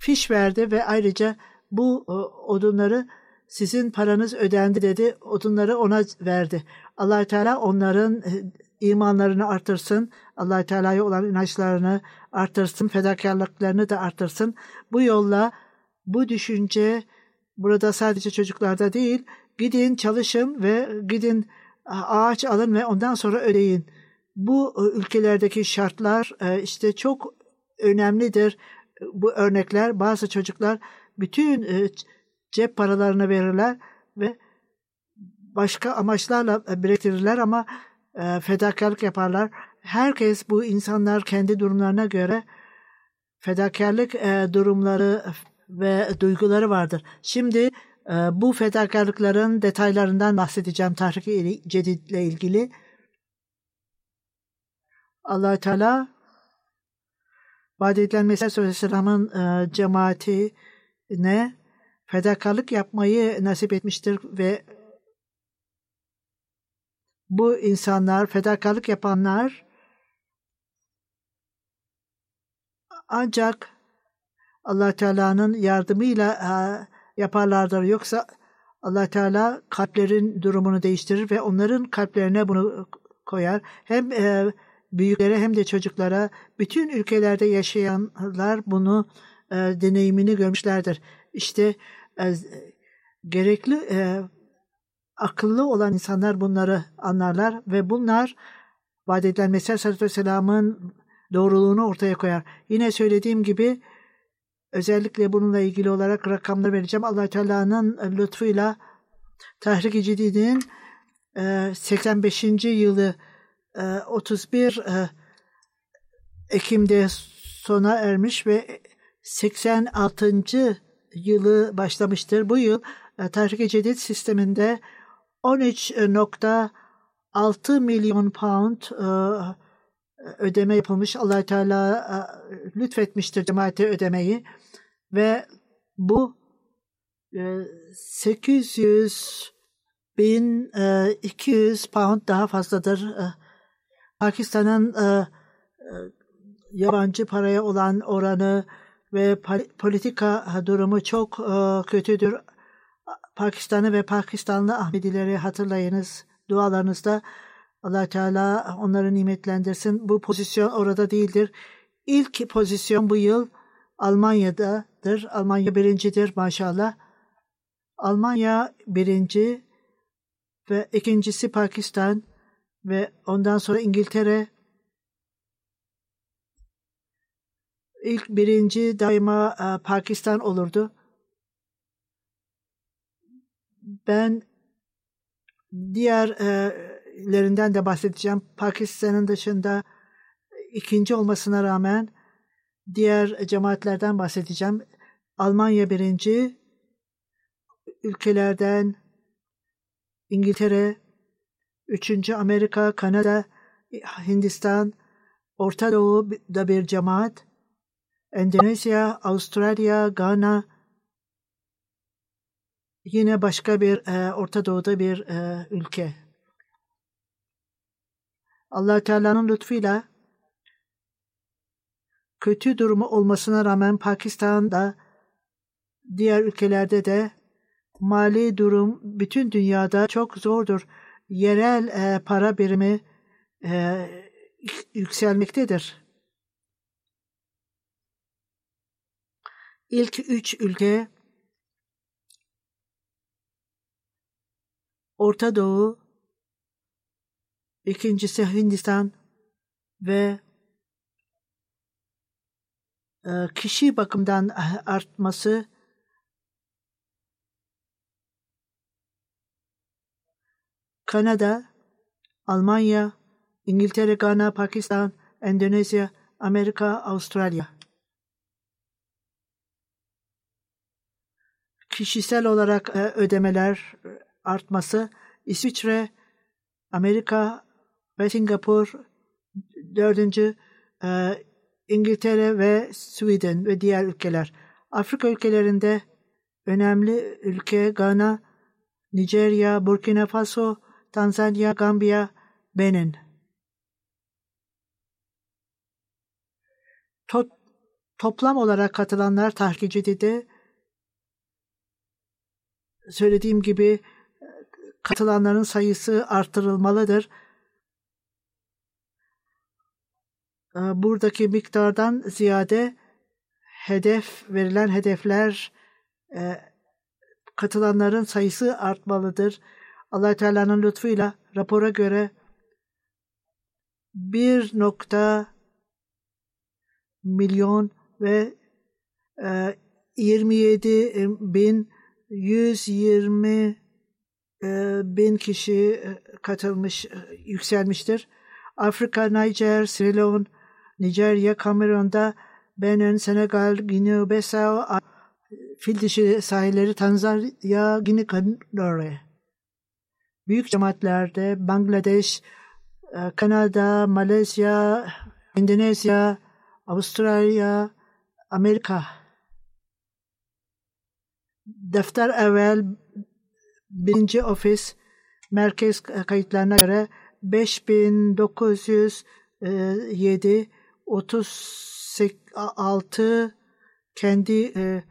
Speaker 2: fiş verdi ve ayrıca bu e, odunları sizin paranız ödendi dedi. Odunları ona verdi. allah Teala onların e, imanlarını artırsın. allah Teala'ya olan inançlarını artırsın. Fedakarlıklarını da artırsın. Bu yolla bu düşünce burada sadece çocuklarda değil gidin çalışın ve gidin ağaç alın ve ondan sonra ödeyin. Bu e, ülkelerdeki şartlar işte çok önemlidir bu örnekler bazı çocuklar bütün e, cep paralarını verirler ve başka amaçlarla e, biriktirirler ama e, fedakarlık yaparlar. Herkes bu insanlar kendi durumlarına göre fedakarlık durumları ve duyguları vardır. Şimdi bu fedakarlıkların detaylarından bahsedeceğim Tahrik-i Cedid ile ilgili. allah Teala vaat edilen Mesih Aleyhisselam'ın e, cemaatine fedakarlık yapmayı nasip etmiştir ve bu insanlar, fedakarlık yapanlar ancak allah Teala'nın yardımıyla e, yaparlardır. Yoksa allah Teala kalplerin durumunu değiştirir ve onların kalplerine bunu koyar. Hem e, büyüklere hem de çocuklara bütün ülkelerde yaşayanlar bunu e, deneyimini görmüşlerdir. İşte e, gerekli e, akıllı olan insanlar bunları anlarlar ve bunlar vaat edilen Mesih Aleyhisselatü Vesselam'ın doğruluğunu ortaya koyar. Yine söylediğim gibi özellikle bununla ilgili olarak rakamlar vereceğim. allah Teala'nın lütfuyla Tahrik-i Cidid'in 85. yılı 31 e, e, Ekim'de sona ermiş ve 86. yılı başlamıştır. Bu yıl e, Tahrik-i Cedid sisteminde 13.6 milyon pound ödeme yapılmış. allah Teala lütfetmiştir cemaate ödemeyi ve bu 800 bin 200 pound daha fazladır Pakistan'ın e, e, yabancı paraya olan oranı ve politika durumu çok e, kötüdür. Pakistan'ı ve Pakistanlı Ahmedileri hatırlayınız dualarınızda. allah Teala onları nimetlendirsin. Bu pozisyon orada değildir. İlk pozisyon bu yıl Almanya'dadır. Almanya birincidir maşallah. Almanya birinci ve ikincisi Pakistan ve ondan sonra İngiltere ilk birinci daima e, Pakistan olurdu. Ben diğerlerinden de bahsedeceğim. Pakistan'ın dışında ikinci olmasına rağmen diğer cemaatlerden bahsedeceğim. Almanya birinci, ülkelerden İngiltere, Üçüncü Amerika, Kanada, Hindistan, Orta Doğu'da bir cemaat, Endonezya, Avustralya, Gana, yine başka bir e, Orta Doğu'da bir e, ülke. allah Teala'nın lütfuyla kötü durumu olmasına rağmen Pakistan'da diğer ülkelerde de mali durum bütün dünyada çok zordur yerel e, para birimi e, yükselmektedir. İlk üç ülke Orta Doğu, ikincisi Hindistan ve e, kişi bakımdan artması Kanada, Almanya, İngiltere, Gana, Pakistan, Endonezya, Amerika, Avustralya. Kişisel olarak e, ödemeler artması İsviçre, Amerika ve Singapur dördüncü e, İngiltere ve Sweden ve diğer ülkeler. Afrika ülkelerinde önemli ülke Gana, Nijerya, Burkina Faso, Tanzanya, Gambiya, Benin. To toplam olarak katılanlar tahrik edildi. Söylediğim gibi katılanların sayısı artırılmalıdır. Ee, buradaki miktardan ziyade hedef verilen hedefler e, katılanların sayısı artmalıdır. Allah Teala'nın lütfuyla rapora göre 1 nokta milyon ve e, 27 bin 120 e, bin kişi e, katılmış, e, yükselmiştir. Afrika, Niger, Sri Lanka, Nijerya, Kamerun'da Benin, Senegal, Guinea-Bissau, Fil dişi sahilleri Tanzanya, Guinea-Konore. Büyük cemaatlerde Bangladeş, Kanada, Malezya, Endonezya, Avustralya, Amerika. Defter evvel birinci ofis merkez kayıtlarına göre 5907 36 kendi e,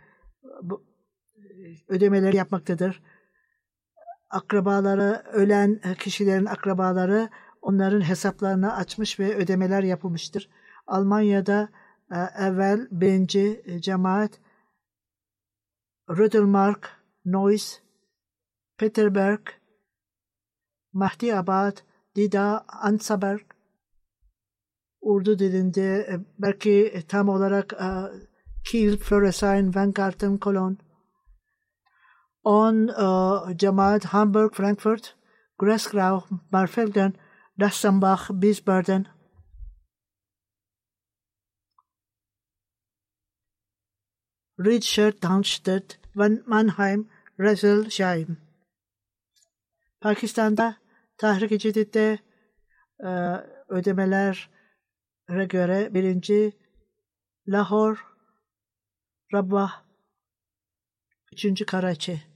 Speaker 2: ödemeleri yapmaktadır. Akrabaları, ölen kişilerin akrabaları onların hesaplarını açmış ve ödemeler yapılmıştır. Almanya'da e, evvel birinci cemaat Rödelmark, Neuss, Peterberg, Mahdiabad, Dida, Ansaberg, Urdu dilinde e, belki tam olarak e, Kiel, Floresheim, Weingarten, Cologne. On uh, cemaat Hamburg, Frankfurt, Grasgrau, Marfelden, Dassenbach, Wiesbaden. Richard Darmstadt, Mannheim, Reselsheim. Pakistan'da tahrik-i cididde e, ödemelere göre birinci Lahore, Rabah, üçüncü Karachi.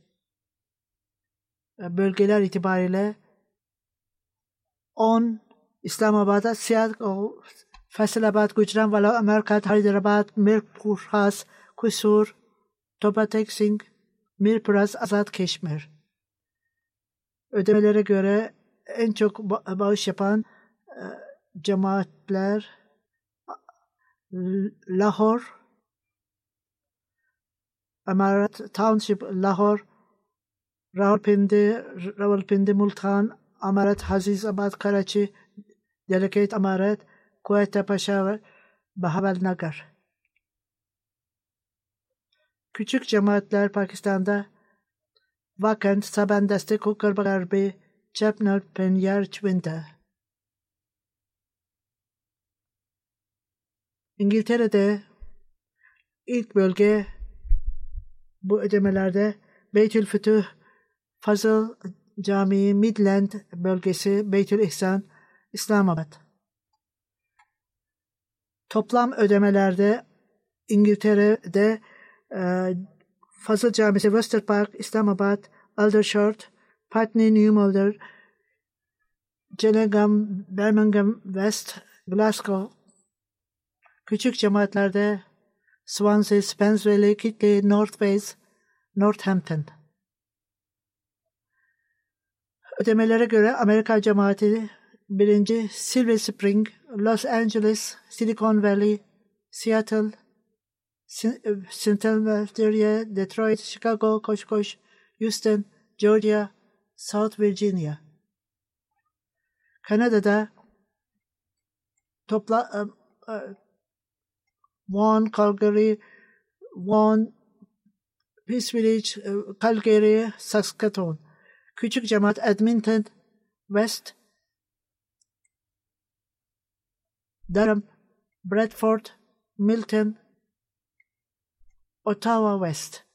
Speaker 2: E, bölgeler itibariyle 10 İslamabad'a Siyad, Faisalabad, Gujran, Vala, Amerikat, Hyderabad, Mirpur, Has, Kusur, Tobatek Singh, Mirpuraz, Azad, Keşmir. Ödemelere göre en çok bağış yapan e, cemaatler Lahore, Amarat Township, Lahore, Rawalpindi, Rawalpindi, Multan, Amarat, Hazizabad, Karachi, Delegate Amarat, Quetta Paşa ve Bahawal Nagar. Küçük cemaatler Pakistan'da Vakant Sabandeste Kukarbagarbi Chapnut Penyar Çwinta. İngiltere'de ilk bölge bu ödemelerde Beytül Fütüh Fazıl Camii Midland bölgesi Beytül İhsan İslamabad. Toplam ödemelerde İngiltere'de e, Fazıl Camisi, Worcester Park, İslamabad, Aldershot, Putney, New Malden, Gillingham, Birmingham West, Glasgow. Küçük cemaatlerde Swansea, Spence Valley, Kitley, North Wales, Northampton. Ödemelere göre Amerika cemaati birinci Silver Spring, Los Angeles, Silicon Valley, Seattle, Cincinnati, Detroit, Chicago, koş koş, Houston, Georgia, South Virginia. Kanada'da topla uh, uh, Vaughan, Calgary, Vaughan, Peace Village, uh, Calgary, Saskatoon. Küçük cemaat Edmonton, West, Durham, Bradford, Milton, Ottawa West.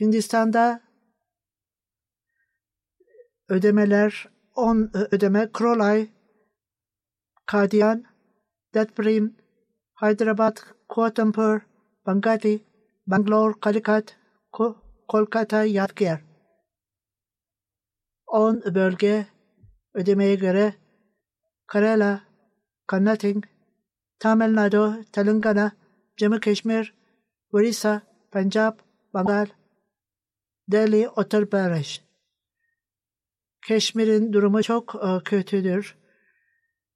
Speaker 2: Hindistan'da ödemeler 10 ödeme Krolay, Kadian, Datbrim, Hyderabad, Kuala Bangali, Bangalore, Calicut, Kolkata, Yadgir. 10 bölge ödemeye göre Kerala, Karnataka, Tamil Nadu, Telangana, Jammu Kashmir, Orissa, Punjab, Bengal, Delhi, Uttar Pradesh. Keşmir'in durumu çok e, kötüdür.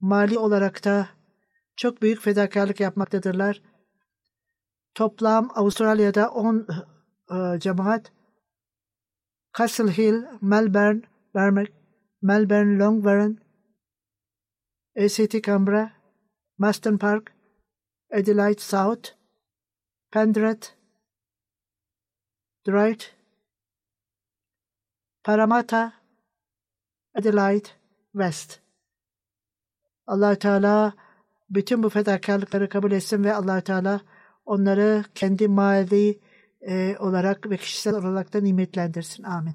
Speaker 2: Mali olarak da çok büyük fedakarlık yapmaktadırlar. Toplam Avustralya'da 10 e, cemaat Castle Hill, Melbourne, Barmack, Melbourne, Longwarren, ACT Canberra, Maston Park, Adelaide South, Penrith, Dwight, Parramatta, Adelaide West. allah Teala bütün bu fedakarlıkları kabul etsin ve allah Teala onları kendi manevi e, olarak ve kişisel olarak da nimetlendirsin. Amin.